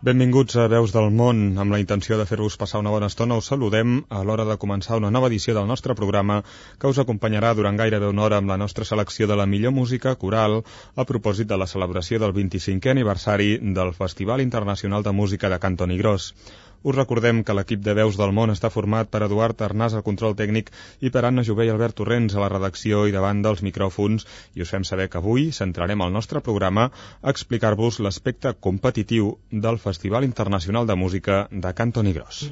Benvinguts a Veus del Món. Amb la intenció de fer-vos passar una bona estona, us saludem a l'hora de començar una nova edició del nostre programa que us acompanyarà durant gairebé una hora amb la nostra selecció de la millor música coral a propòsit de la celebració del 25è aniversari del Festival Internacional de Música de Cantoni Gros. Us recordem que l'equip de Veus del Món està format per Eduard Arnàs al control tècnic i per Anna Jové i Albert Torrents a la redacció i davant dels micròfons i us fem saber que avui centrarem el nostre programa a explicar-vos l'aspecte competitiu del Festival Internacional de Música de Cantoni Gros.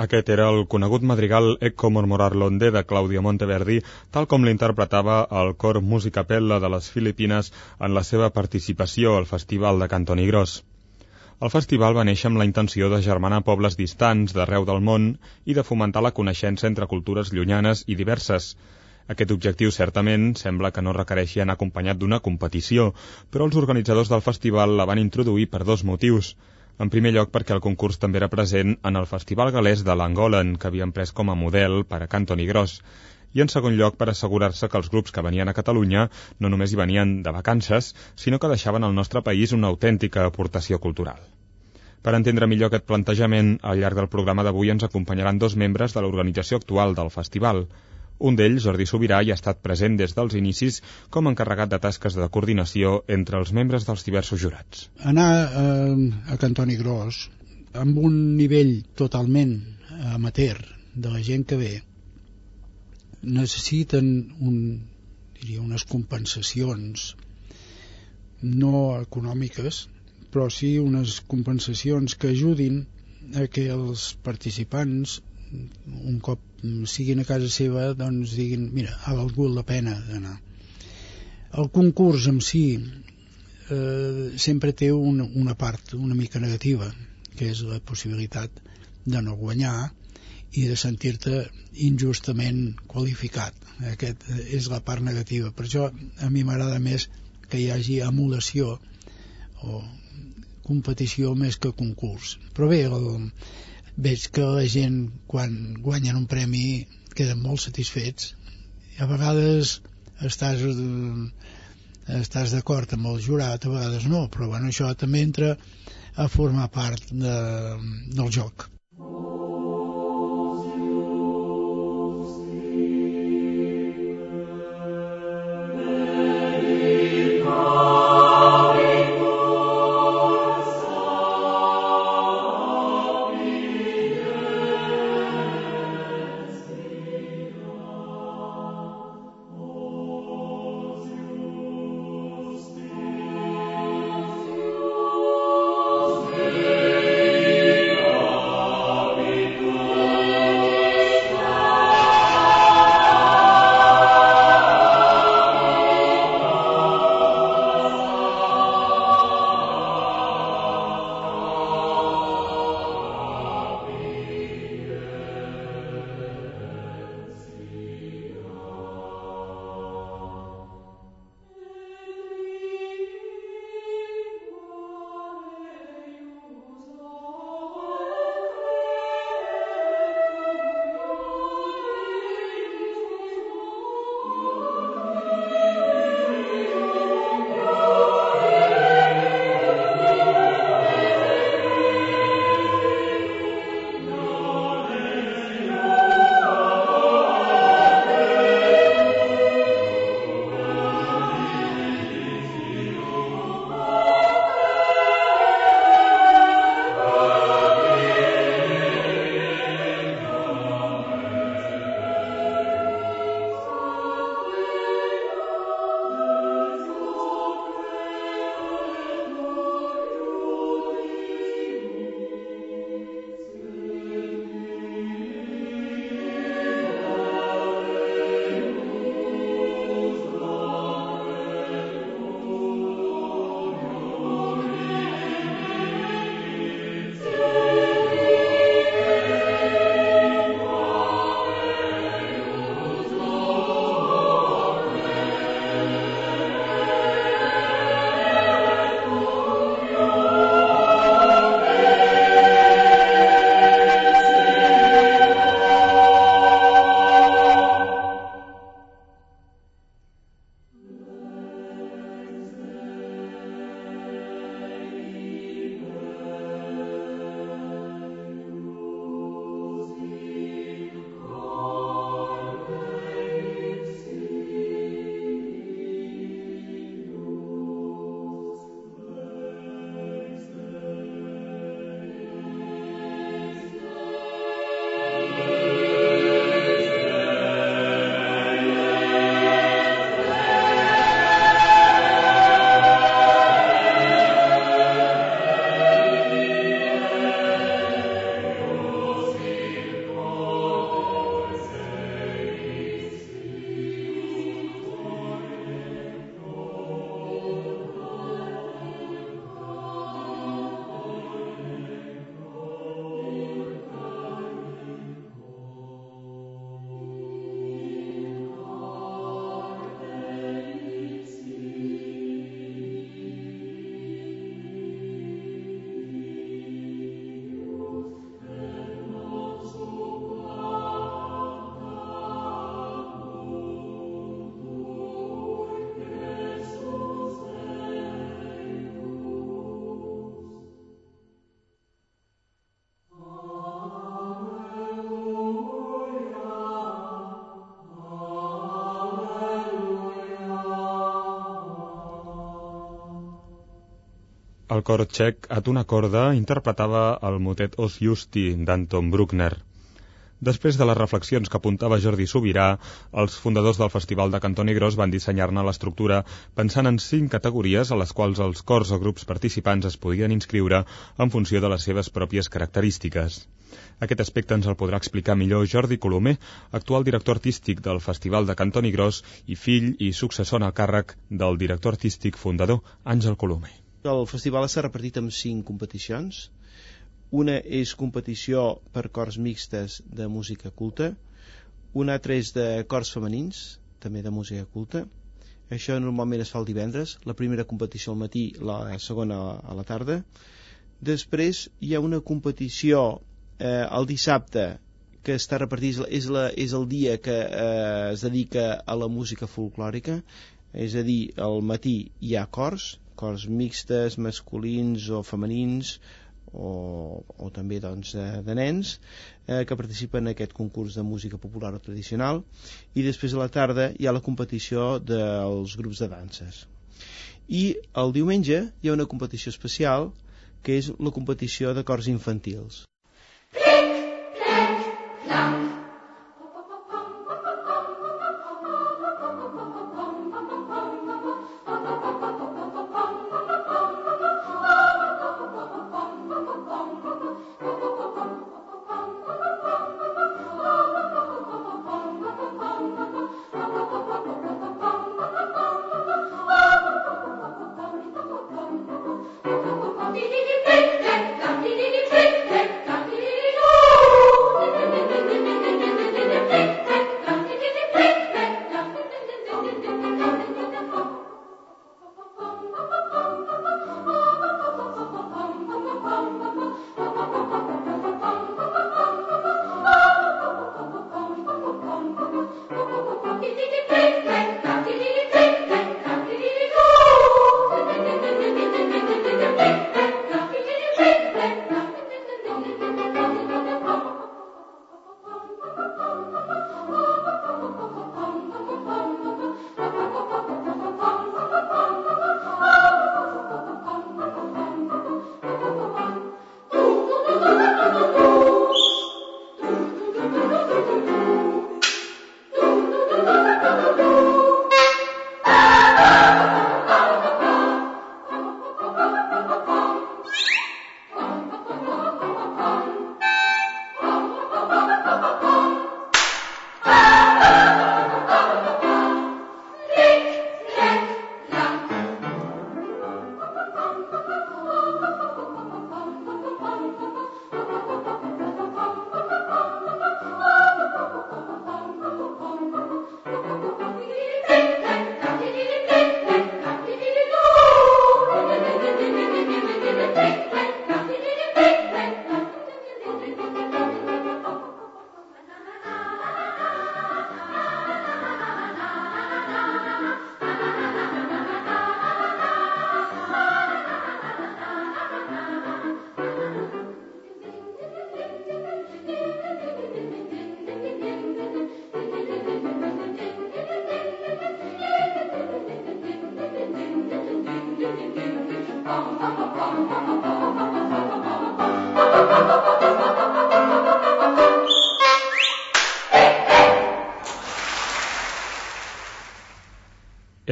Aquest era el conegut madrigal Ecco mormorar l'onde de Claudio Monteverdi, tal com l'interpretava el cor Musicapella de les Filipines en la seva participació al Festival de Cantoni Gros. El festival va néixer amb la intenció de germanar pobles distants d'arreu del món i de fomentar la coneixença entre cultures llunyanes i diverses. Aquest objectiu certament sembla que no requereixi anar acompanyat d'una competició, però els organitzadors del festival la van introduir per dos motius – en primer lloc perquè el concurs també era present en el Festival Galès de l'Angolen, que havien pres com a model per a Cantoni Gros, i en segon lloc per assegurar-se que els grups que venien a Catalunya no només hi venien de vacances, sinó que deixaven al nostre país una autèntica aportació cultural. Per entendre millor aquest plantejament, al llarg del programa d'avui ens acompanyaran dos membres de l'organització actual del festival, un d'ells, Jordi Sobirà, hi ha estat present des dels inicis com encarregat de tasques de coordinació entre els membres dels diversos jurats. Anar eh, a Cantoni Gros amb un nivell totalment amateur de la gent que ve necessiten un, diria, unes compensacions no econòmiques però sí unes compensacions que ajudin a que els participants un cop siguin a casa seva doncs diguin, mira, ha valgut la pena d'anar. El concurs en si eh, sempre té una, una part una mica negativa que és la possibilitat de no guanyar i de sentir-te injustament qualificat. Aquest és la part negativa. Per això a mi m'agrada més que hi hagi emulació o competició més que concurs. Però bé, el, veig que la gent quan guanyen un premi queden molt satisfets. I a vegades estàs estàs d'acord amb el jurat, a vegades no però bueno, això també entra a formar part de, del joc Cor txec, a una corda, interpretava el motet Os Justi d'Anton Bruckner. Després de les reflexions que apuntava Jordi Sobirà, els fundadors del Festival de Cantoni Gros van dissenyar-ne l'estructura pensant en cinc categories a les quals els cors o grups participants es podien inscriure en funció de les seves pròpies característiques. Aquest aspecte ens el podrà explicar millor Jordi Colomer, actual director artístic del Festival de Cantoni Gros i fill i successor en el càrrec del director artístic fundador Àngel Colomer. El festival s'ha repartit en cinc competicions, una és competició per cors mixtes de música culta, una altra és de cors femenins, també de música culta. Això normalment es fa el divendres, la primera competició al matí, la segona a la tarda. Després hi ha una competició eh, el dissabte que està repartida, és, la, és el dia que eh, es dedica a la música folclòrica, és a dir, al matí hi ha cors, cors mixtes, masculins o femenins, o, o també doncs, de, de nens eh, que participen en aquest concurs de música popular o tradicional. I després a la tarda hi ha la competició dels grups de danses. I el diumenge hi ha una competició especial que és la competició de cors infantils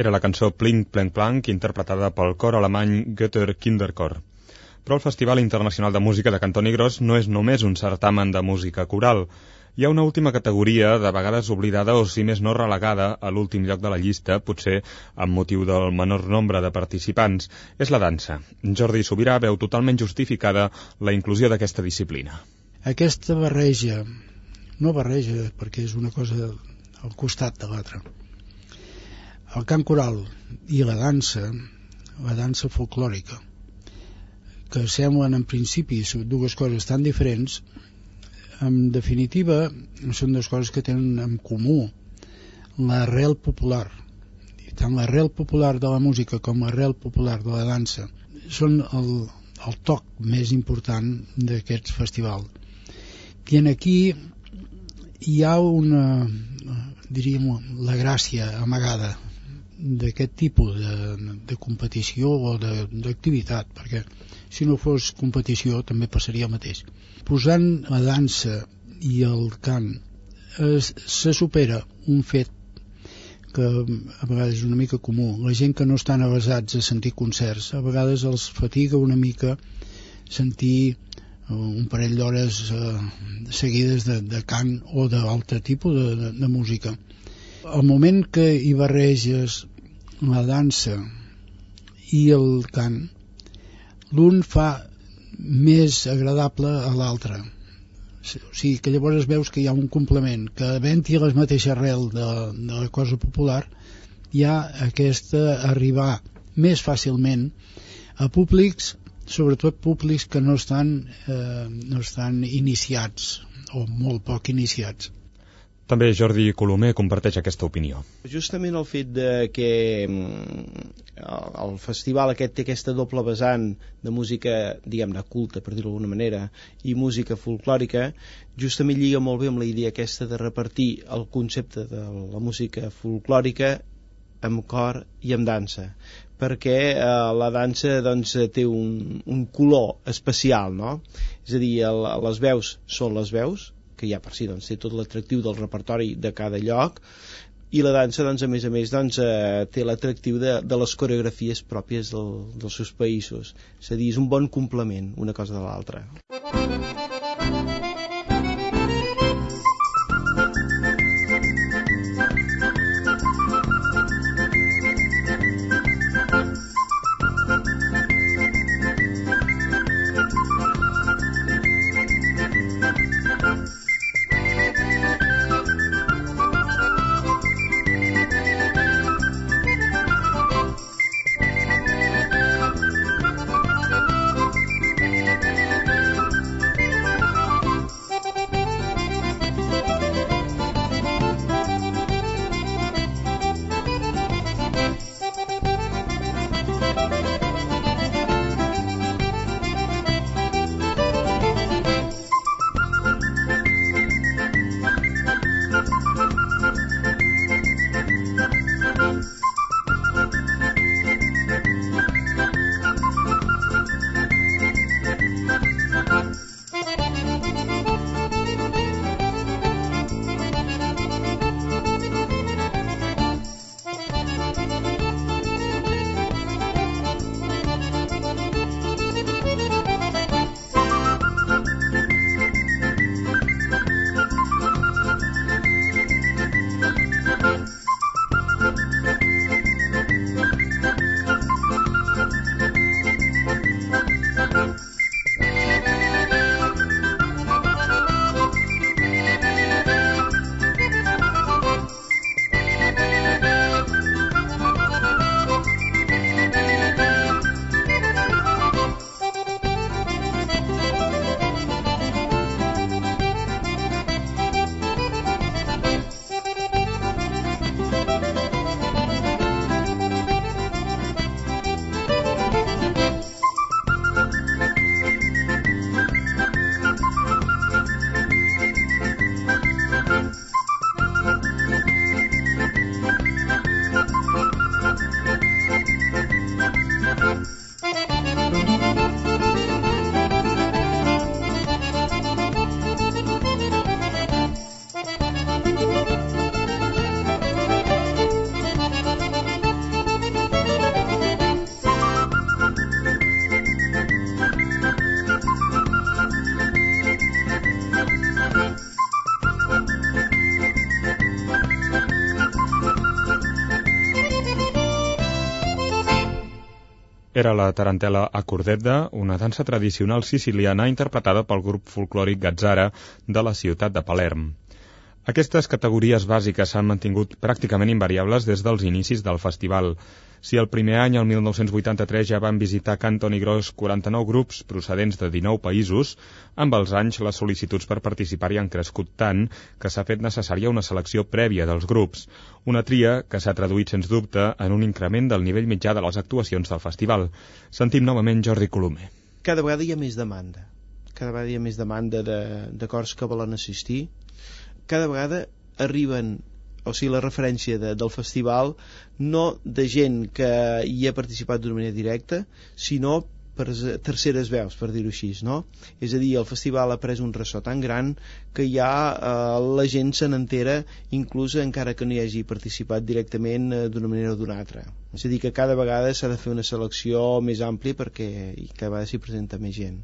Era la cançó Plink Plank Plank interpretada pel cor alemany Götter Kinderchor. Però el Festival Internacional de Música de Cantoni Gros no és només un certamen de música coral. Hi ha una última categoria, de vegades oblidada o si més no relegada a l'últim lloc de la llista, potser amb motiu del menor nombre de participants. És la dansa. Jordi Sobirà veu totalment justificada la inclusió d'aquesta disciplina. Aquesta barreja, no barreja perquè és una cosa al costat de l'altra, el cant coral i la dansa, la dansa folclòrica, que semblen en principi dues coses tan diferents, en definitiva són dues coses que tenen en comú l'arrel popular. Tant l'arrel popular de la música com l'arrel popular de la dansa són el, el toc més important d'aquest festival. I en aquí hi ha una diríem la gràcia amagada d'aquest tipus de, de competició o d'activitat, perquè si no fos competició també passaria el mateix. Posant la dansa i el cant es, se supera un fet que a vegades és una mica comú. La gent que no estan avasats a sentir concerts, a vegades els fatiga una mica sentir eh, un parell d'hores eh, seguides de, de cant o d'altre tipus de, de, de música. Al moment que hi barreges la dansa i el cant, l'un fa més agradable a l'altre. O sigui que llavors veus que hi ha un complement que havent-hi la mateixa arrel de, de la cosa popular hi ha aquesta arribar més fàcilment a públics sobretot públics que no estan, eh, no estan iniciats o molt poc iniciats també Jordi Colomer comparteix aquesta opinió. Justament el fet de que mm, el festival aquest té aquesta doble vessant de música, diguem-ne, culta, per dir-ho d'alguna manera, i música folclòrica, justament lliga molt bé amb la idea aquesta de repartir el concepte de la música folclòrica amb cor i amb dansa perquè eh, la dansa doncs, té un, un color especial no? és a dir, el, les veus són les veus que ja per si doncs, té tot l'atractiu del repertori de cada lloc i la dansa doncs, a més a més doncs, eh, té l'atractiu de, de les coreografies pròpies del, dels seus països. És a dir, és un bon complement una cosa de l'altra Era la tarantela Acordedda, una dansa tradicional siciliana interpretada pel grup folclòric Gazzara de la ciutat de Palerm. Aquestes categories bàsiques s'han mantingut pràcticament invariables des dels inicis del festival. Si el primer any, el 1983, ja van visitar Canton i Gros 49 grups procedents de 19 països, amb els anys les sol·licituds per participar-hi han crescut tant que s'ha fet necessària una selecció prèvia dels grups, una tria que s'ha traduït sens dubte en un increment del nivell mitjà de les actuacions del festival. Sentim novament Jordi Colomer. Cada vegada hi ha més demanda. Cada vegada hi ha més demanda de, de cors que volen assistir. Cada vegada arriben o sigui, la referència de, del festival no de gent que hi ha participat d'una manera directa, sinó per terceres veus, per dir-ho així, no? És a dir, el festival ha pres un ressò tan gran que ja eh, la gent se n'entera inclús encara que no hi hagi participat directament eh, d'una manera o d'una altra. És a dir, que cada vegada s'ha de fer una selecció més àmplia perquè cada vegada s'hi presenta més gent.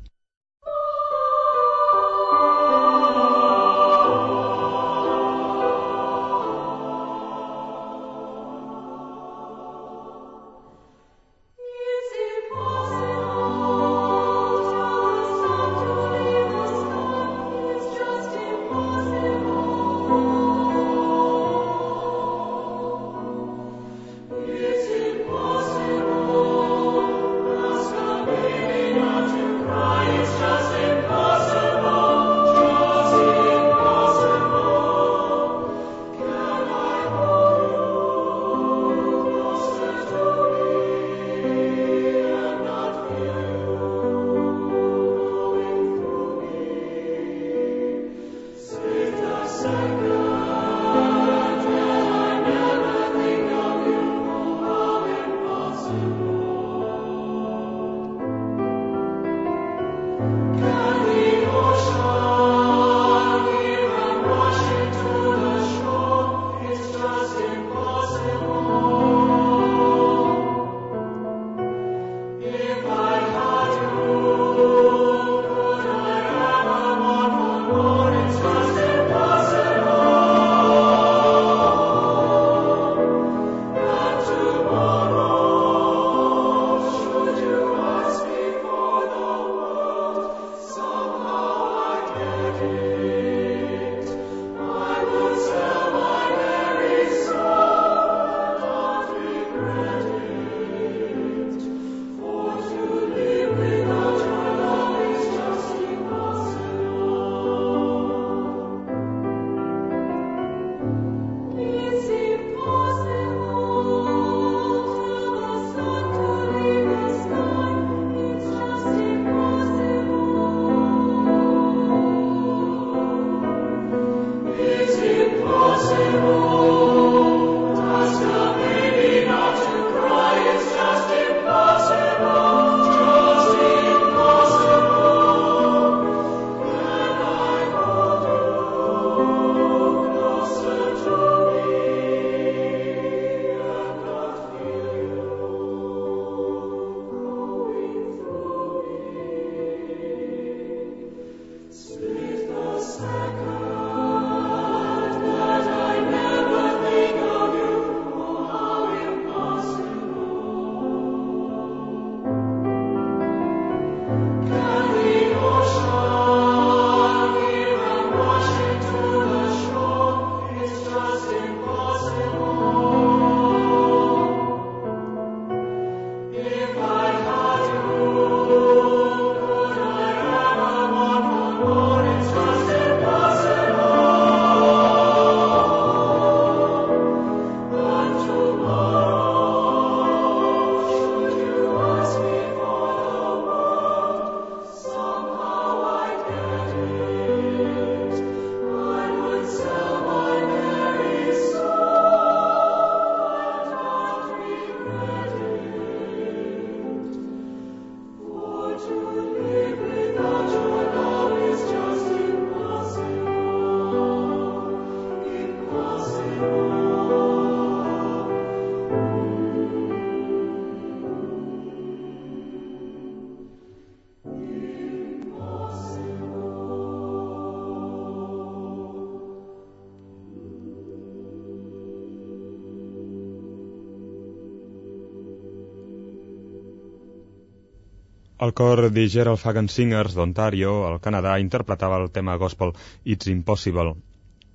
El cor de Gerald Fagan Singers d'Ontario, al Canadà, interpretava el tema gospel It's Impossible.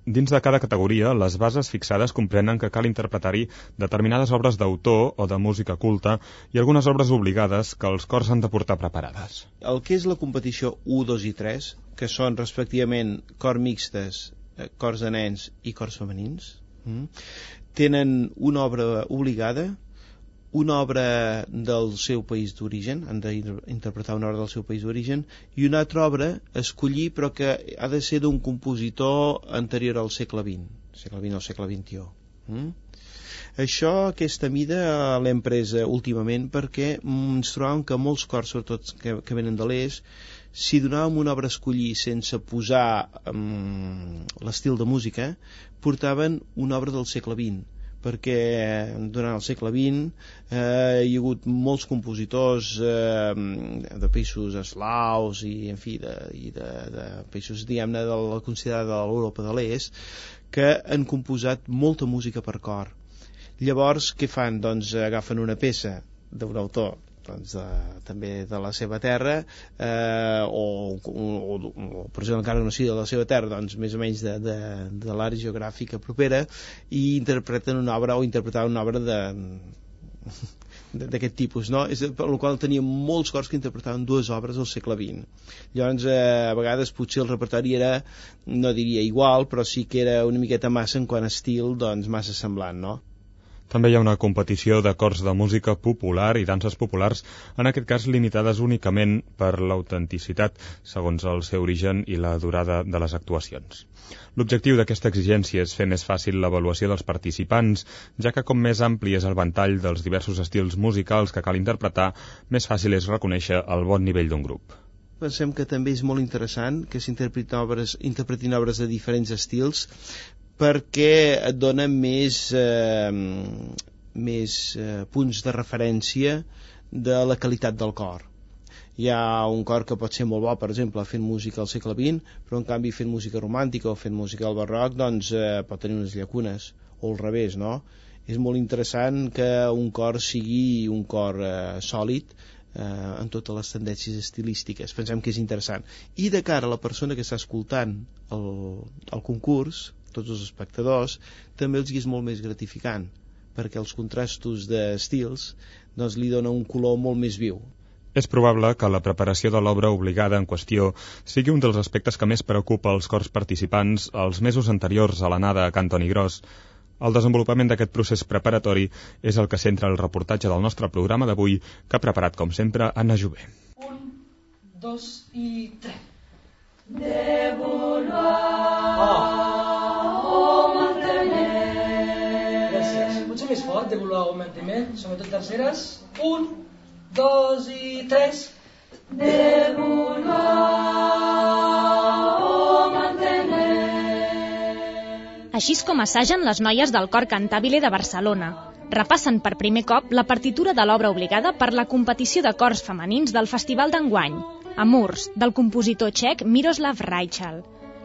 Dins de cada categoria, les bases fixades comprenen que cal interpretar-hi determinades obres d'autor o de música culta i algunes obres obligades que els cors han de portar preparades. El que és la competició 1, 2 i 3, que són respectivament cor mixtes, eh, cors de nens i cors femenins, mm, tenen una obra obligada una obra del seu país d'origen, han d'interpretar una obra del seu país d'origen, i una altra obra a escollir però que ha de ser d'un compositor anterior al segle XX, segle XX o segle XXI. Mm? Això, aquesta mida, l'hem presa últimament perquè ens trobàvem que molts cors, sobretot que, que venen de l'est, si donàvem una obra a escollir sense posar um, l'estil de música, portaven una obra del segle XX perquè durant el segle XX eh, hi ha hagut molts compositors eh, de països eslaus i, en fi, de, i de, de països, diguem-ne, de la considerada de l'Europa de l'Est, que han composat molta música per cor. Llavors, què fan? Doncs agafen una peça d'un autor doncs, de, també de la seva terra eh, o, o, o, per exemple encara no sigui de la seva terra doncs més o menys de, de, de l'àrea geogràfica propera i interpreten una obra o interpretar una obra de d'aquest tipus, no? És, per la qual teníem molts cors que interpretaven dues obres del segle XX. Llavors, eh, a vegades potser el repertori era, no diria igual, però sí que era una miqueta massa en quant a estil, doncs massa semblant, no? També hi ha una competició de cors de música popular i danses populars, en aquest cas limitades únicament per l'autenticitat, segons el seu origen i la durada de les actuacions. L'objectiu d'aquesta exigència és fer més fàcil l'avaluació dels participants, ja que com més ampli és el ventall dels diversos estils musicals que cal interpretar, més fàcil és reconèixer el bon nivell d'un grup pensem que també és molt interessant que s'interpretin obres, interpretin obres de diferents estils perquè et dona més, eh, més eh, punts de referència de la qualitat del cor. Hi ha un cor que pot ser molt bo, per exemple, fent música al segle XX, però en canvi fent música romàntica o fent música al barroc, doncs eh, pot tenir unes llacunes, o al revés, no? És molt interessant que un cor sigui un cor eh, sòlid, eh, en totes les tendències estilístiques. Pensem que és interessant. I de cara a la persona que està escoltant el, el concurs, tots els espectadors, també els és molt més gratificant, perquè els contrastos d'estils doncs, li dona un color molt més viu. És probable que la preparació de l'obra obligada en qüestió sigui un dels aspectes que més preocupa els cors participants els mesos anteriors a l'anada a Cantoni Gros. El desenvolupament d'aquest procés preparatori és el que centra el reportatge del nostre programa d'avui, que ha preparat, com sempre, Anna Jové. Un, dos i tres. De oh. Més fort de voler augmentament, sobretot terceres. Un, dos i tres. De Així és com assagen les noies del Cor Cantabile de Barcelona. Repassen per primer cop la partitura de l'obra obligada per la competició de cors femenins del Festival d'enguany, Amurs, del compositor txec Miroslav Reichel.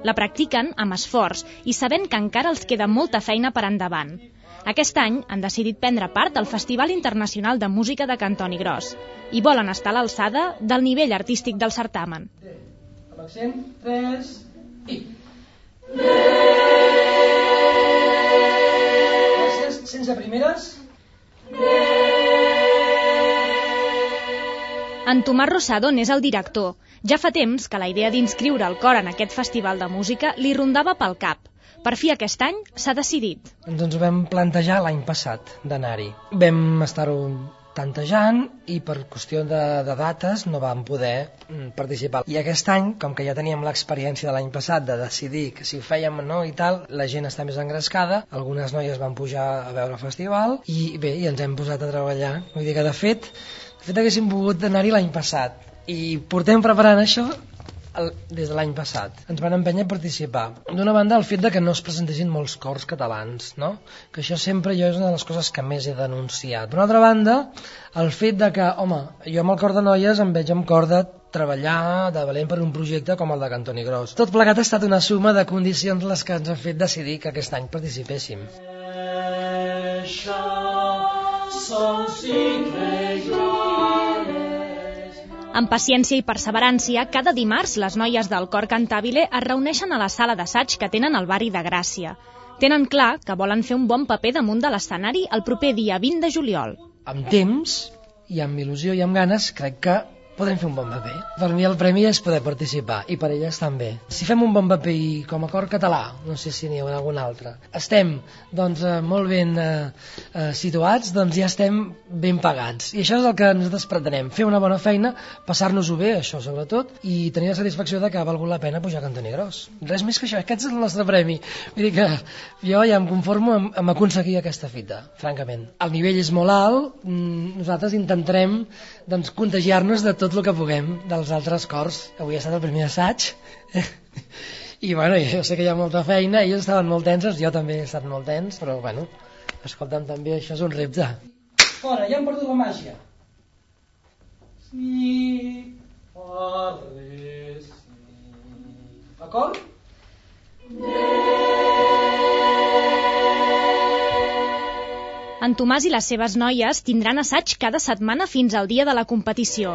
La practiquen amb esforç i sabent que encara els queda molta feina per endavant. Aquest any han decidit prendre part al Festival Internacional de Música de Cantoni Gros i volen estar a l'alçada del nivell artístic del certamen. Amb accent, 3 i... Gràcies, sense primeres. En Tomàs Rosado n'és el director. Ja fa temps que la idea d'inscriure el cor en aquest festival de música li rondava pel cap – per fi aquest any s'ha decidit. Doncs ens ho vam plantejar l'any passat d'anar-hi. Vam estar-ho tantejant i per qüestió de, de dates no vam poder mm, participar. I aquest any, com que ja teníem l'experiència de l'any passat de decidir que si ho fèiem o no i tal, la gent està més engrescada, algunes noies van pujar a veure el festival i bé, i ens hem posat a treballar. Vull dir que de fet, de fet haguéssim pogut anar-hi l'any passat i portem preparant això el, des de l'any passat. Ens van empènyer a participar. D'una banda, el fet de que no es presentessin molts cors catalans, no? que això sempre jo és una de les coses que més he denunciat. D'una altra banda, el fet de que, home, jo amb el cor de noies em veig amb cor de treballar de valent per un projecte com el de Cantoni Gros. Tot plegat ha estat una suma de condicions les que ens han fet decidir que aquest any participéssim. Això són amb paciència i perseverància, cada dimarts les noies del Cor Cantabile es reuneixen a la sala d'assaig que tenen al barri de Gràcia. Tenen clar que volen fer un bon paper damunt de l'escenari el proper dia 20 de juliol. Amb temps i amb il·lusió i amb ganes crec que podem fer un bon paper. Per mi el premi és poder participar, i per elles també. Si fem un bon paper i com a cor català, no sé si n'hi ha algun altre, estem doncs, eh, molt ben eh, eh, situats, doncs ja estem ben pagats. I això és el que nosaltres pretenem, fer una bona feina, passar-nos-ho bé, això sobretot, i tenir la satisfacció de que ha valgut la pena pujar a Cantoni Gros. Res més que això, aquest és el nostre premi. Vull dir que jo ja em conformo amb, amb aconseguir aquesta fita, francament. El nivell és molt alt, mm, nosaltres intentarem doncs, contagiar-nos de tot el que puguem dels altres cors. Avui ha estat el primer assaig i bueno, jo sé que hi ha molta feina, ells estaven molt tensos, jo també he estat molt tens, però bueno, escolta'm, també això és un repte. Fora, ja hem perdut la màgia. Sí, arre, sí. D'acord? En Tomàs i les seves noies tindran assaig cada setmana fins al dia de la competició.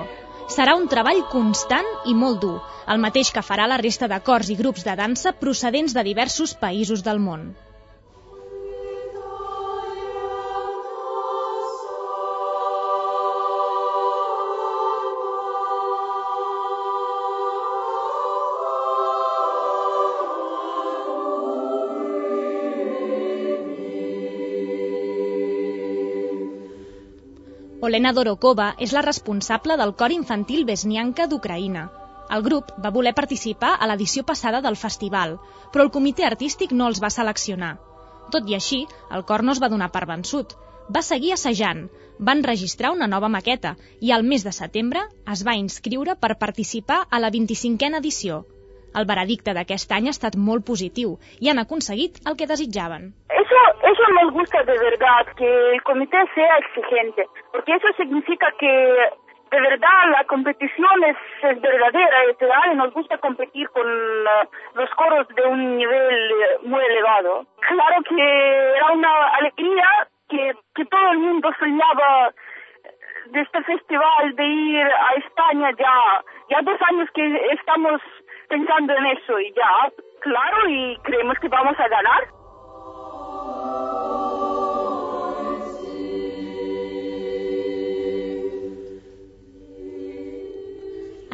Serà un treball constant i molt dur, el mateix que farà la resta de cors i grups de dansa procedents de diversos països del món. Olena Dorokova és la responsable del cor infantil Besnianka d'Ucraïna. El grup va voler participar a l'edició passada del festival, però el comitè artístic no els va seleccionar. Tot i així, el cor no es va donar per vençut. Va seguir assajant, van registrar una nova maqueta i al mes de setembre es va inscriure per participar a la 25a edició. El veredicte d'aquest any ha estat molt positiu i han aconseguit el que desitjaven. Eso, eso nos gusta de verdad, que el comité sea exigente, porque eso significa que de verdad la competición es, verdadera, es real y nos gusta competir con uh, los coros de un nivel uh, muy elevado. Claro que era una alegría que, que todo el mundo soñaba de este festival, de ir a España ya, ya dos años que estamos pensando en eso y ya, claro, y creemos que vamos a ganar.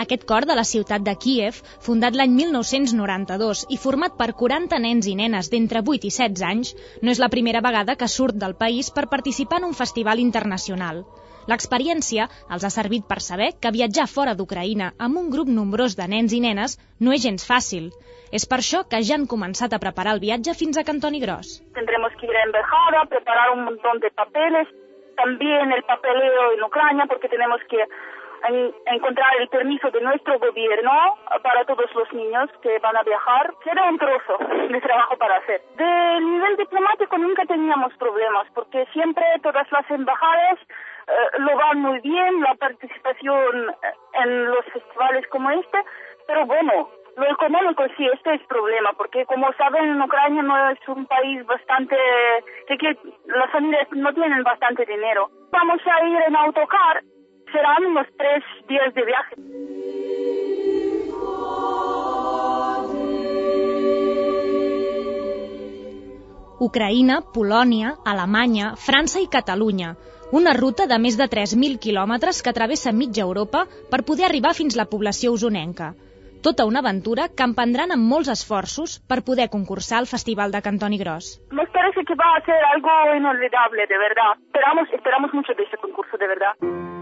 Aquest cor de la ciutat de Kíev, fundat l'any 1992 i format per 40 nens i nenes d'entre 8 i 16 anys, no és la primera vegada que surt del país per participar en un festival internacional. L'experiència els ha servit per saber que viatjar fora d'Ucraïna amb un grup nombrós de nens i nenes no és gens fàcil. És per això que ja han començat a preparar el viatge fins a Cantoni Gros. Tendremos que ir a embajada, preparar un montón de papeles, también el papeleo en Ucrania, porque tenemos que en, encontrar el permiso de nuestro gobierno para todos los niños que van a viajar. Será un trozo de trabajo para hacer. Del nivel diplomático nunca teníamos problemas, porque siempre todas las embajadas eh, lo van muy bien, la participación en los festivales como este, pero bueno, lo económico sí, este es problema, porque como saben, en Ucrania no es un país bastante, que, que las familias no tienen bastante dinero. Vamos a ir en autocar, serán unos tres días de viaje. Ucraïna, Polònia, Alemanya, França i Catalunya. Una ruta de més de 3.000 quilòmetres que travessa mitja Europa per poder arribar fins la població usonenca. Tota una aventura que emprendran amb molts esforços per poder concursar al Festival de Cantoni Gros. Nos parece que va a ser algo inolvidable, de verdad. Esperamos, esperamos mucho de este concurso, de verdad.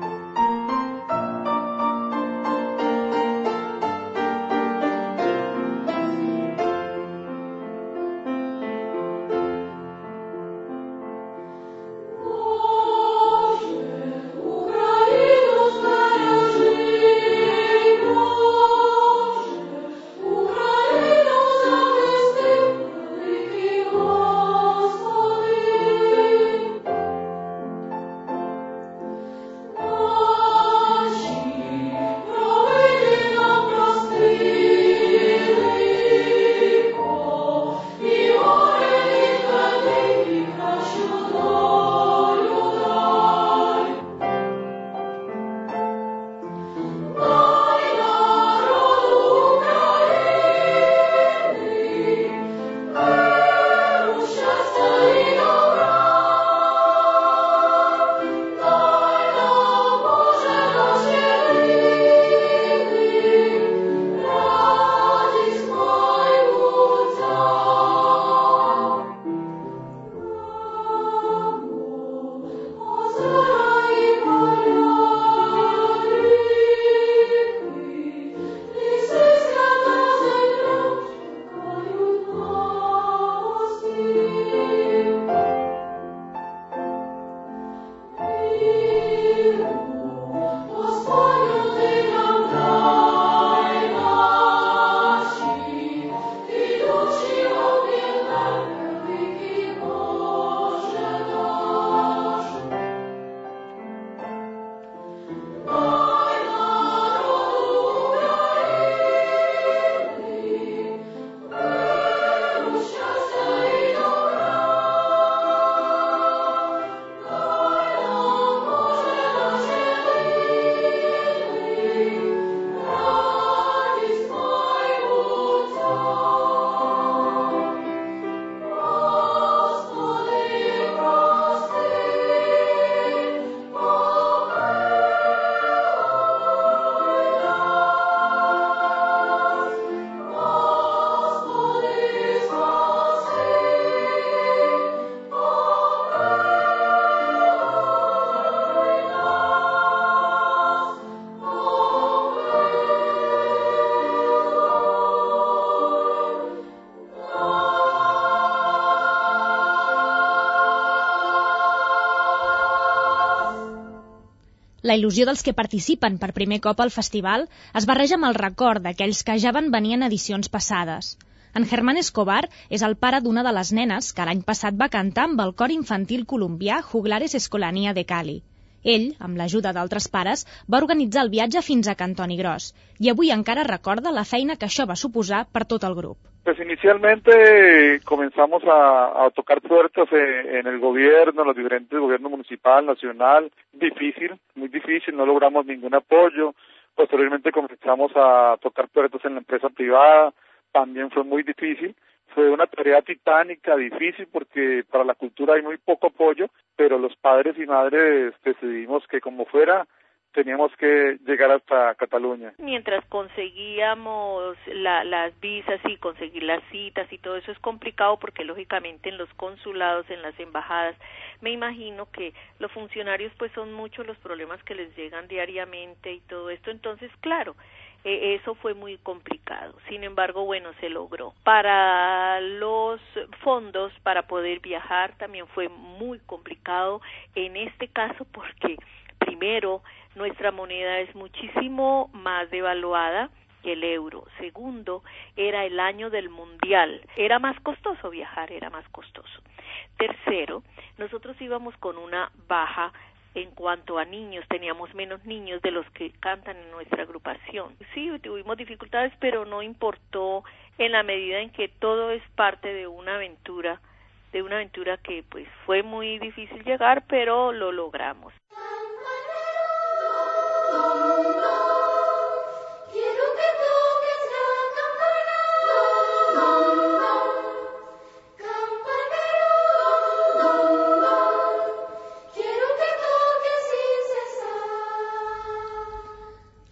La il·lusió dels que participen per primer cop al festival es barreja amb el record d'aquells que ja van venir en edicions passades. En Germán Escobar és el pare d'una de les nenes que l'any passat va cantar amb el cor infantil colombià Juglares Escolania de Cali. Ell, amb l'ajuda d'altres pares, va organitzar el viatge fins a Cantoni Gros i avui encara recorda la feina que això va suposar per tot el grup. Pues inicialmente comenzamos a, tocar puertas en, en, el gobierno, los diferentes gobiernos municipal, nacional, difícil, muy difícil, no logramos ningún apoyo. Posteriormente comenzamos a tocar puertas en la empresa privada, también fue muy difícil. Fue una tarea titánica, difícil, porque para la cultura hay muy poco apoyo, pero los padres y madres decidimos que como fuera, teníamos que llegar hasta Cataluña. Mientras conseguíamos la, las visas y conseguir las citas y todo eso es complicado porque lógicamente en los consulados, en las embajadas, me imagino que los funcionarios pues son muchos los problemas que les llegan diariamente y todo esto. Entonces, claro, eh, eso fue muy complicado. Sin embargo, bueno, se logró. Para los fondos, para poder viajar, también fue muy complicado en este caso porque primero nuestra moneda es muchísimo más devaluada que el euro. Segundo, era el año del mundial. Era más costoso viajar, era más costoso. Tercero, nosotros íbamos con una baja en cuanto a niños, teníamos menos niños de los que cantan en nuestra agrupación. Sí, tuvimos dificultades, pero no importó en la medida en que todo es parte de una aventura, de una aventura que pues fue muy difícil llegar, pero lo logramos. Lord.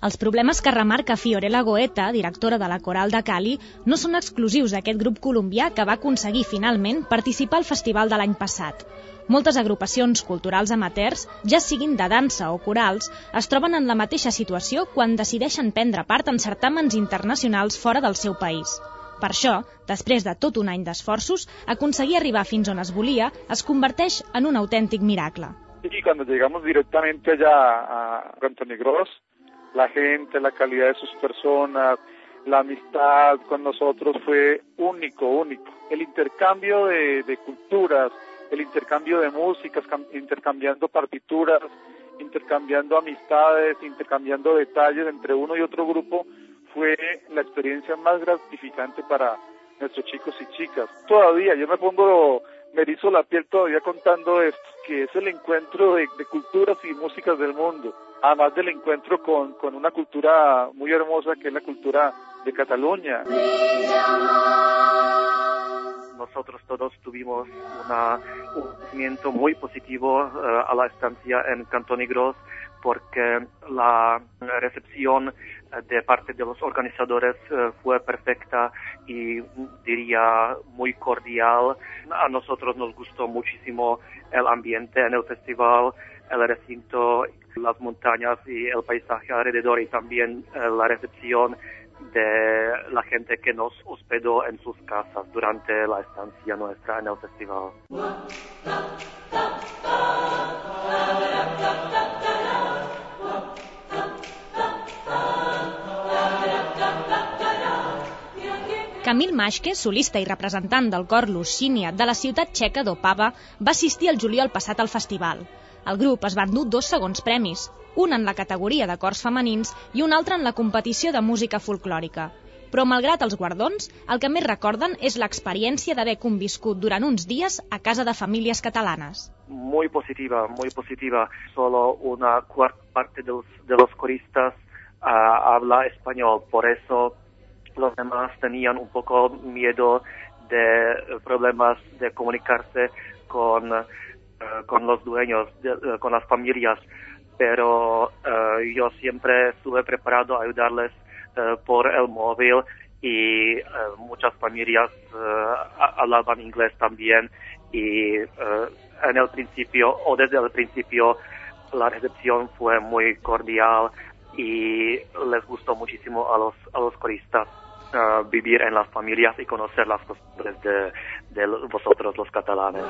Els problemes que remarca Fiorella Goeta, directora de la Coral de Cali, no són exclusius d'aquest grup colombià que va aconseguir finalment participar al festival de l'any passat. Moltes agrupacions culturals amateurs, ja siguin de dansa o corals, es troben en la mateixa situació quan decideixen prendre part en certàmens internacionals fora del seu país. Per això, després de tot un any d'esforços, aconseguir arribar fins on es volia es converteix en un autèntic miracle. Y cuando llegamos directamente allá a Cantonegros, la gente, la calidad de sus personas, la amistad con nosotros fue único, único. El intercambio de, culturas, el intercambio de músicas, intercambiando partituras, intercambiando amistades, intercambiando detalles entre uno y otro grupo, fue la experiencia más gratificante para nuestros chicos y chicas. Todavía, yo me pongo, me erizo la piel todavía contando esto, que es el encuentro de culturas y músicas del mundo además del encuentro con, con una cultura muy hermosa que es la cultura de Cataluña. Nosotros todos tuvimos una, un sentimiento muy positivo uh, a la estancia en Cantonigros porque la recepción eh, de parte de los organizadores uh, fue perfecta y diría muy cordial. A nosotros nos gustó muchísimo el ambiente en el festival, el recinto las montañas y el paisaje alrededor y también eh, la recepción de la gente que nos hospedó en sus casas durante la estancia nuestra en el festival. Camil Maschke, solista i representant del cor Lucinia de la ciutat txeca d'Opava, va assistir el juliol passat al festival. El grup es va endur dos segons premis, un en la categoria de cors femenins i un altre en la competició de música folclòrica. Però, malgrat els guardons, el que més recorden és l'experiència d'haver conviscut durant uns dies a casa de famílies catalanes. Muy positiva, muy positiva. Solo una cuarta parte de los, de los coristas uh, habla español, por eso los demás tenían un poco miedo de problemas de comunicarse con con los dueños, de, eh, con las familias, pero eh, yo siempre estuve preparado a ayudarles por el móvil y muchas familias hablaban inglés también y en el principio o desde el principio la recepción fue muy cordial y les gustó muchísimo a los, a los coristas. uh, vivir en las familias y conocer las costumbres de, de vosotros los catalanes.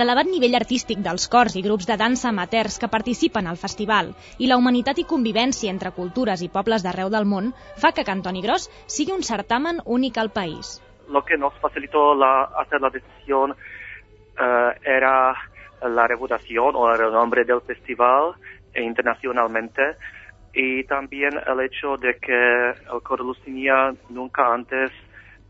l'elevat nivell artístic dels cors i grups de dansa amateurs que participen al festival i la humanitat i convivència entre cultures i pobles d'arreu del món fa que Cantoni Gros sigui un certamen únic al país. Lo que nos facilitó la, hacer la decisión era la reputación o el renombre del festival internacionalmente y también el hecho de que el coro Lucinia nunca antes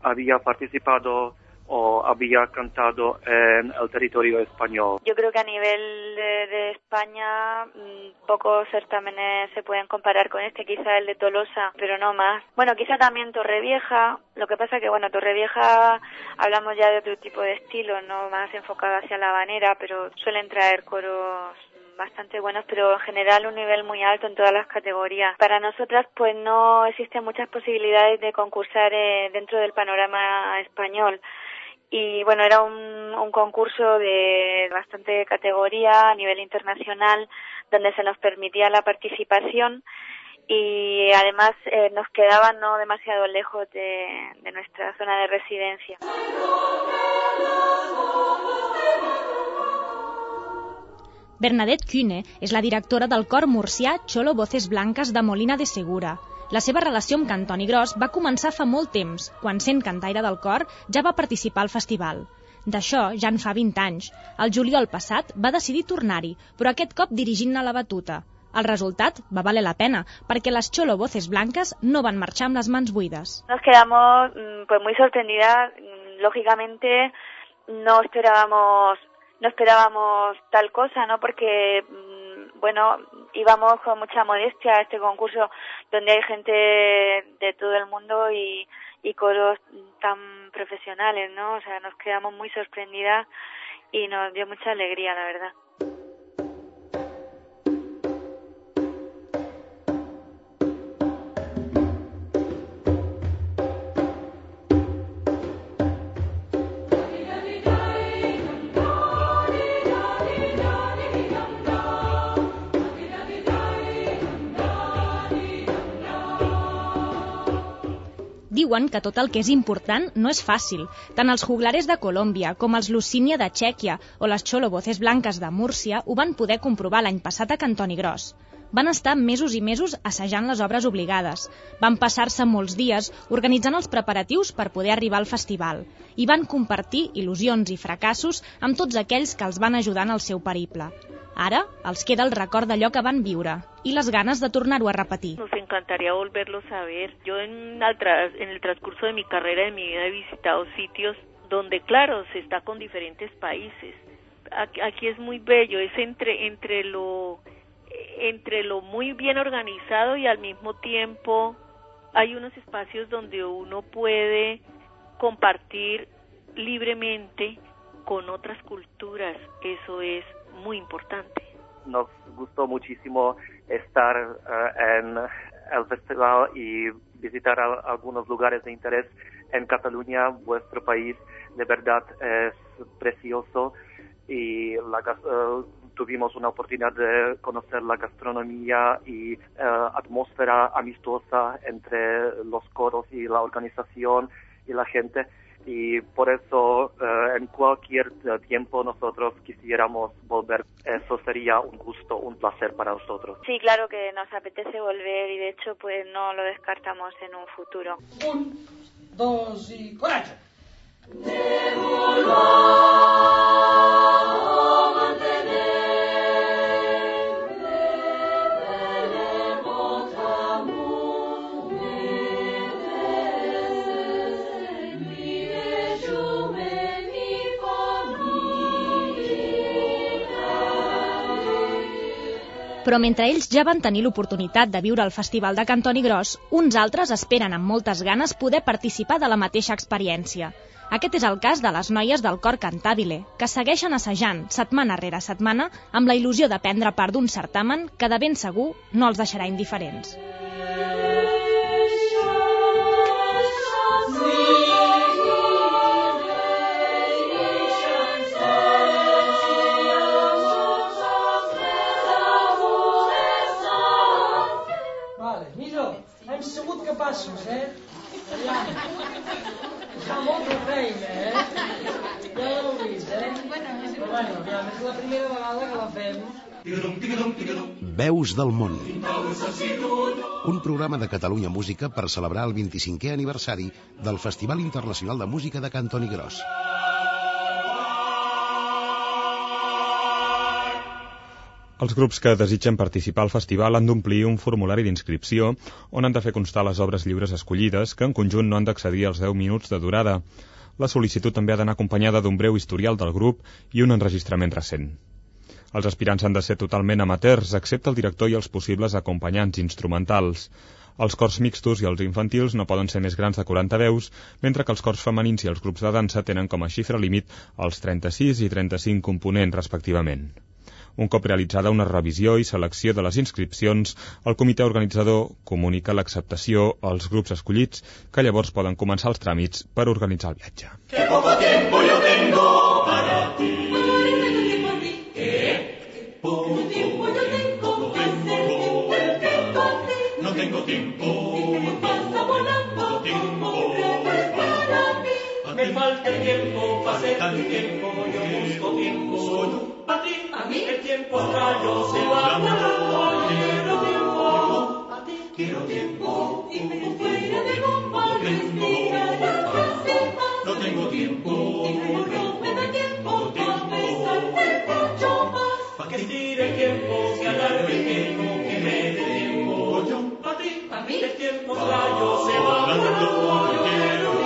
había participado o había cantado en el territorio español. Yo creo que a nivel de, España mm, pocos certámenes se pueden comparar con este, quizá el de Tolosa, pero no más. Bueno, quizá también Torrevieja, lo que pasa que bueno, Torrevieja hablamos ya de otro tipo de estilo, no más enfocado hacia la habanera, pero suelen traer coros bastante buenos, pero en general un nivel muy alto en todas las categorías. Para nosotras, pues no existen muchas posibilidades de concursar eh, dentro del panorama español y bueno, era un, un, concurso de bastante categoría a nivel internacional donde se nos permitía la participación y además eh, nos quedaba no demasiado lejos de, nuestra zona de residencia. Bernadette Kühne és la directora del cor murcià Cholo Voces Blanques de Molina de Segura. La seva relació amb Cantoni Gros va començar fa molt temps, quan sent cantaire del cor ja va participar al festival. D'això ja en fa 20 anys. El juliol passat va decidir tornar-hi, però aquest cop dirigint-ne la batuta. El resultat va valer la pena, perquè les Cholo Voces Blancas no van marxar amb les mans buides. Nos quedamos mm, pues muy sorprendidas, lógicamente no esperábamos no esperábamos tal cosa, ¿no? Porque mm, bueno, íbamos con mucha modestia a este concurso donde hay gente de todo el mundo y, coros tan profesionales, ¿no? O sea, nos quedamos muy sorprendidas y nos dio mucha alegría, la verdad. Diuen que tot el que és important no és fàcil. Tant els juglares de Colòmbia com els Lucínia de Txèquia o les Cholo Voces Blanques de Múrcia ho van poder comprovar l'any passat a Cantoni Gros. Van estar mesos i mesos assajant les obres obligades. Van passar-se molts dies organitzant els preparatius per poder arribar al festival i van compartir il·lusions i fracassos amb tots aquells que els van ajudar en el seu periple. Ara els queda el record d'allò que van viure y las ganas de tornar-ho a repetir. Nos encantaría volverlos a ver. Yo en, en el transcurso de mi carrera, de mi vida, he visitado sitios donde, claro, se está con diferentes países. Aquí, aquí es muy bello, es entre, entre lo entre lo muy bien organizado y al mismo tiempo hay unos espacios donde uno puede compartir libremente con otras culturas. Eso es muy importante. Nos gustó muchísimo estar uh, en el festival y visitar a, algunos lugares de interés en Cataluña, vuestro país de verdad es precioso y la, uh, tuvimos una oportunidad de conocer la gastronomía y uh, atmósfera amistosa entre los coros y la organización y la gente y por eso uh, en cualquier tiempo nosotros quisiéramos volver. Eso sería un gusto, un placer para nosotros. Sí, claro que nos apetece volver y de hecho pues no lo descartamos en un futuro. Un, dos y coraje. Però mentre ells ja van tenir l'oportunitat de viure el Festival de Cantoni Gros, uns altres esperen amb moltes ganes poder participar de la mateixa experiència. Aquest és el cas de les noies del cor Cantabile, que segueixen assajant setmana rere setmana amb la il·lusió de prendre part d'un certamen que de ben segur no els deixarà indiferents. passos, Veus del món. Un programa de Catalunya Música per celebrar el 25è aniversari del Festival Internacional de Música de Cantoni Gros. Els grups que desitgen participar al festival han d'omplir un formulari d'inscripció on han de fer constar les obres lliures escollides, que en conjunt no han d'excedir els 10 minuts de durada. La sol·licitud també ha d'anar acompanyada d'un breu historial del grup i un enregistrament recent. Els aspirants han de ser totalment amateurs, excepte el director i els possibles acompanyants instrumentals. Els cors mixtos i els infantils no poden ser més grans de 40 veus, mentre que els cors femenins i els grups de dansa tenen com a xifra límit els 36 i 35 components, respectivament. Un cop realitzada una revisió i selecció de les inscripcions, el comitè organitzador comunica l'acceptació als grups escollits, que llavors poden començar els tràmits per organitzar el viatge. Que poco tiempo yo tengo el tiempo, yo busco tiempo a ti, a mí, el tiempo extraño se va volando, quiero tiempo, a ti, quiero tiempo, y me fuera de bomba, respira la no tengo tiempo, y no me da tiempo, a pesar del mucho más, pa' que estire el tiempo, que alargue el tiempo, que me dé tiempo, yo, a ti, a mí, el tiempo extraño se va volando, quiero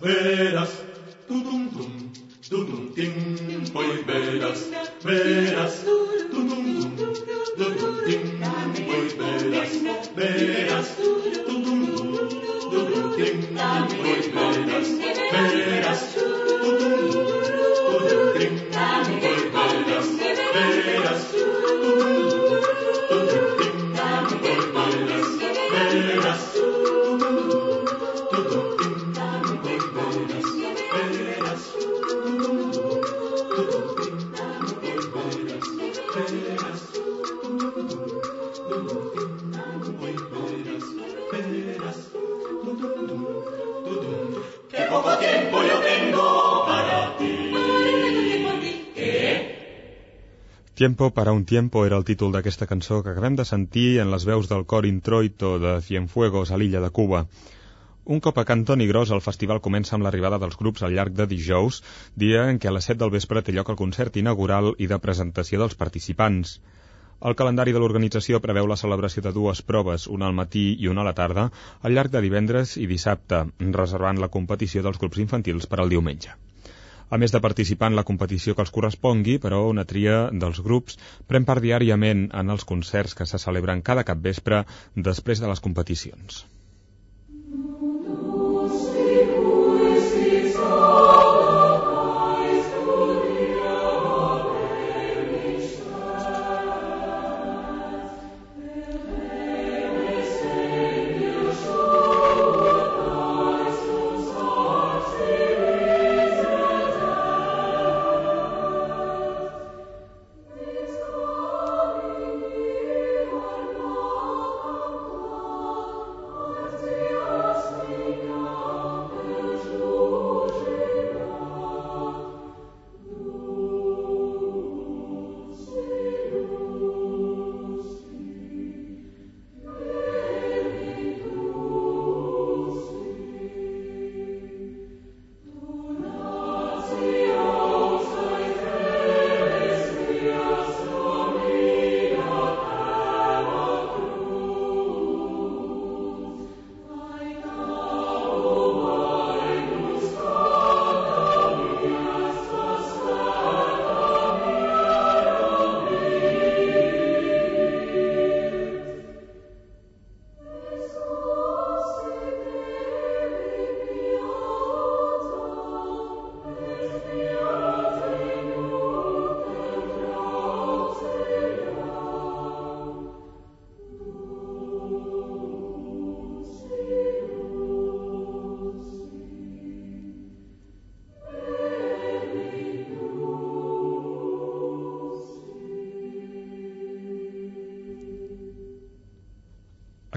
verás, tum tum tum, tum tum tim, hoy verás, verás. Tiempo para un tiempo era el títol d'aquesta cançó que acabem de sentir en les veus del cor introito de Cienfuegos a l'illa de Cuba. Un cop a Cantoni Gros, el festival comença amb l'arribada dels grups al llarg de dijous, dia en què a les 7 del vespre té lloc el concert inaugural i de presentació dels participants. El calendari de l'organització preveu la celebració de dues proves, una al matí i una a la tarda, al llarg de divendres i dissabte, reservant la competició dels grups infantils per al diumenge. A més de participar en la competició que els correspongui, però una tria dels grups pren part diàriament en els concerts que se celebren cada capvespre després de les competicions.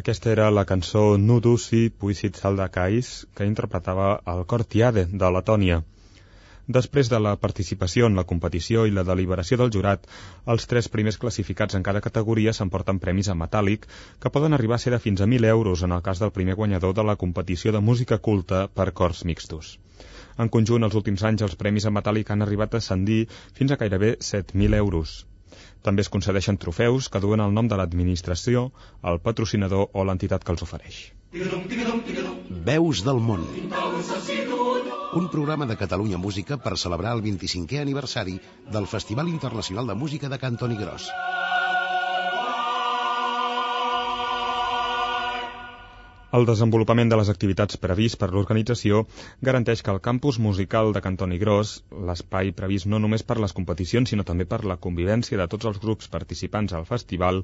Aquesta era la cançó Nudusi Puisit Saldakais que interpretava el cor Tiade de Letònia. Després de la participació en la competició i la deliberació del jurat, els tres primers classificats en cada categoria s'emporten premis a metàl·lic que poden arribar a ser de fins a 1.000 euros en el cas del primer guanyador de la competició de música culta per cors mixtos. En conjunt, els últims anys els premis a metàl·lic han arribat a ascendir fins a gairebé 7.000 euros. També es concedeixen trofeus que duen el nom de l'administració, el patrocinador o l'entitat que els ofereix. Veus del món. Un programa de Catalunya Música per celebrar el 25è aniversari del Festival Internacional de Música de Cantoni Gros. El desenvolupament de les activitats previst per l'organització garanteix que el campus musical de Cantoni Gros, l'espai previst no només per les competicions sinó també per la convivència de tots els grups participants al festival,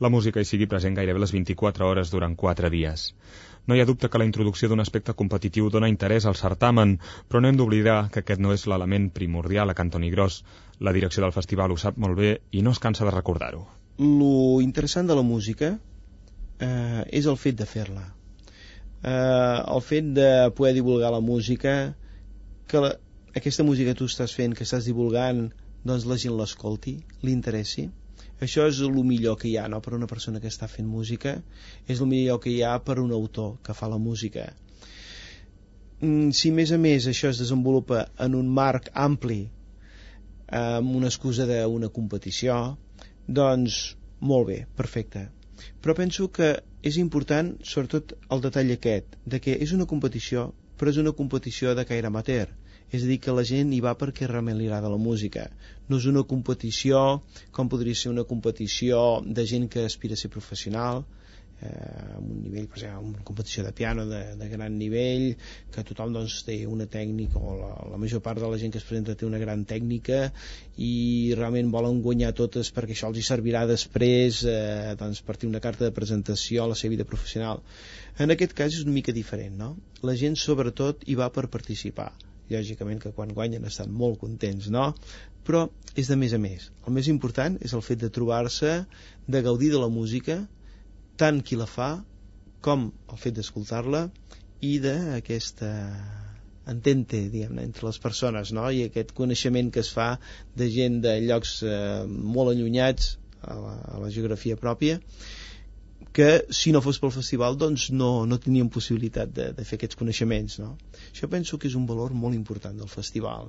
la música hi sigui present gairebé les 24 hores durant 4 dies. No hi ha dubte que la introducció d'un aspecte competitiu dona interès al certamen, però no hem d'oblidar que aquest no és l'element primordial a Cantoni Gros. La direcció del festival ho sap molt bé i no es cansa de recordar-ho. Lo interessant de la música eh, és el fet de fer-la eh, el fet de poder divulgar la música que la, aquesta música que tu estàs fent, que estàs divulgant doncs la gent l'escolti, li interessi això és el millor que hi ha no? per una persona que està fent música és el millor que hi ha per un autor que fa la música mm, si més a més això es desenvolupa en un marc ampli amb una excusa d'una competició doncs molt bé, perfecte però penso que és important sobretot el detall aquest de que és una competició però és una competició de caire amateur. És a dir, que la gent hi va perquè realment li agrada la música. No és una competició com podria ser una competició de gent que aspira a ser professional eh, amb un nivell, per exemple, una competició de piano de, de gran nivell, que tothom doncs, té una tècnica, o la, la major part de la gent que es presenta té una gran tècnica i realment volen guanyar totes perquè això els hi servirà després eh, doncs, per tenir una carta de presentació a la seva vida professional. En aquest cas és una mica diferent, no? La gent sobretot hi va per participar lògicament que quan guanyen estan molt contents, no? Però és de més a més. El més important és el fet de trobar-se, de gaudir de la música, tant qui la fa com el fet d'escoltar-la i d'aquesta entente diguem entre les persones no? i aquest coneixement que es fa de gent de llocs eh, molt allunyats a la, a la geografia pròpia que si no fos pel festival doncs no, no teníem possibilitat de, de fer aquests coneixements no? això penso que és un valor molt important del festival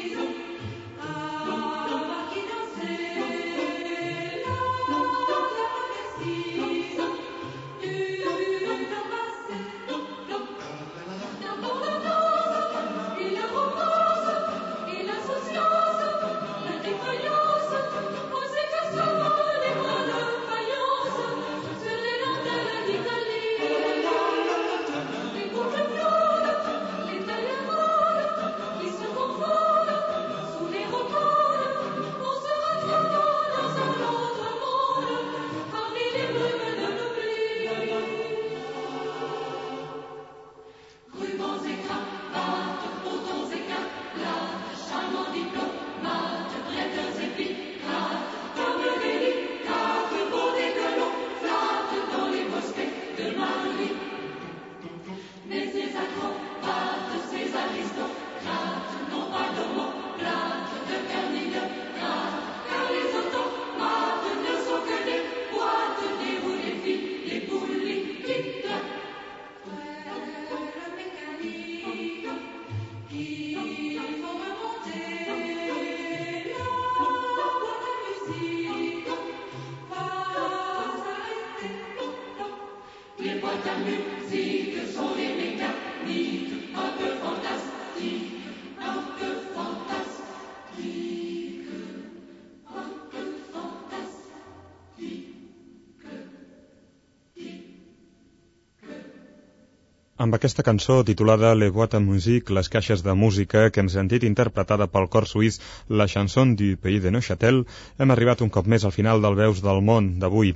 amb aquesta cançó titulada Le Boîte à Musique, les caixes de música, que hem sentit interpretada pel cor suís La Chanson du Pays de Neuchâtel, hem arribat un cop més al final del Veus del Món d'avui.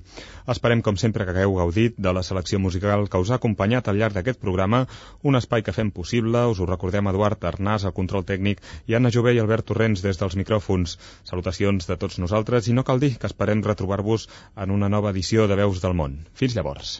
Esperem, com sempre, que hagueu gaudit de la selecció musical que us ha acompanyat al llarg d'aquest programa, un espai que fem possible. Us ho recordem Eduard Arnàs, al control tècnic, i Anna Jové i Albert Torrents des dels micròfons. Salutacions de tots nosaltres i no cal dir que esperem retrobar-vos en una nova edició de Veus del Món. Fins llavors.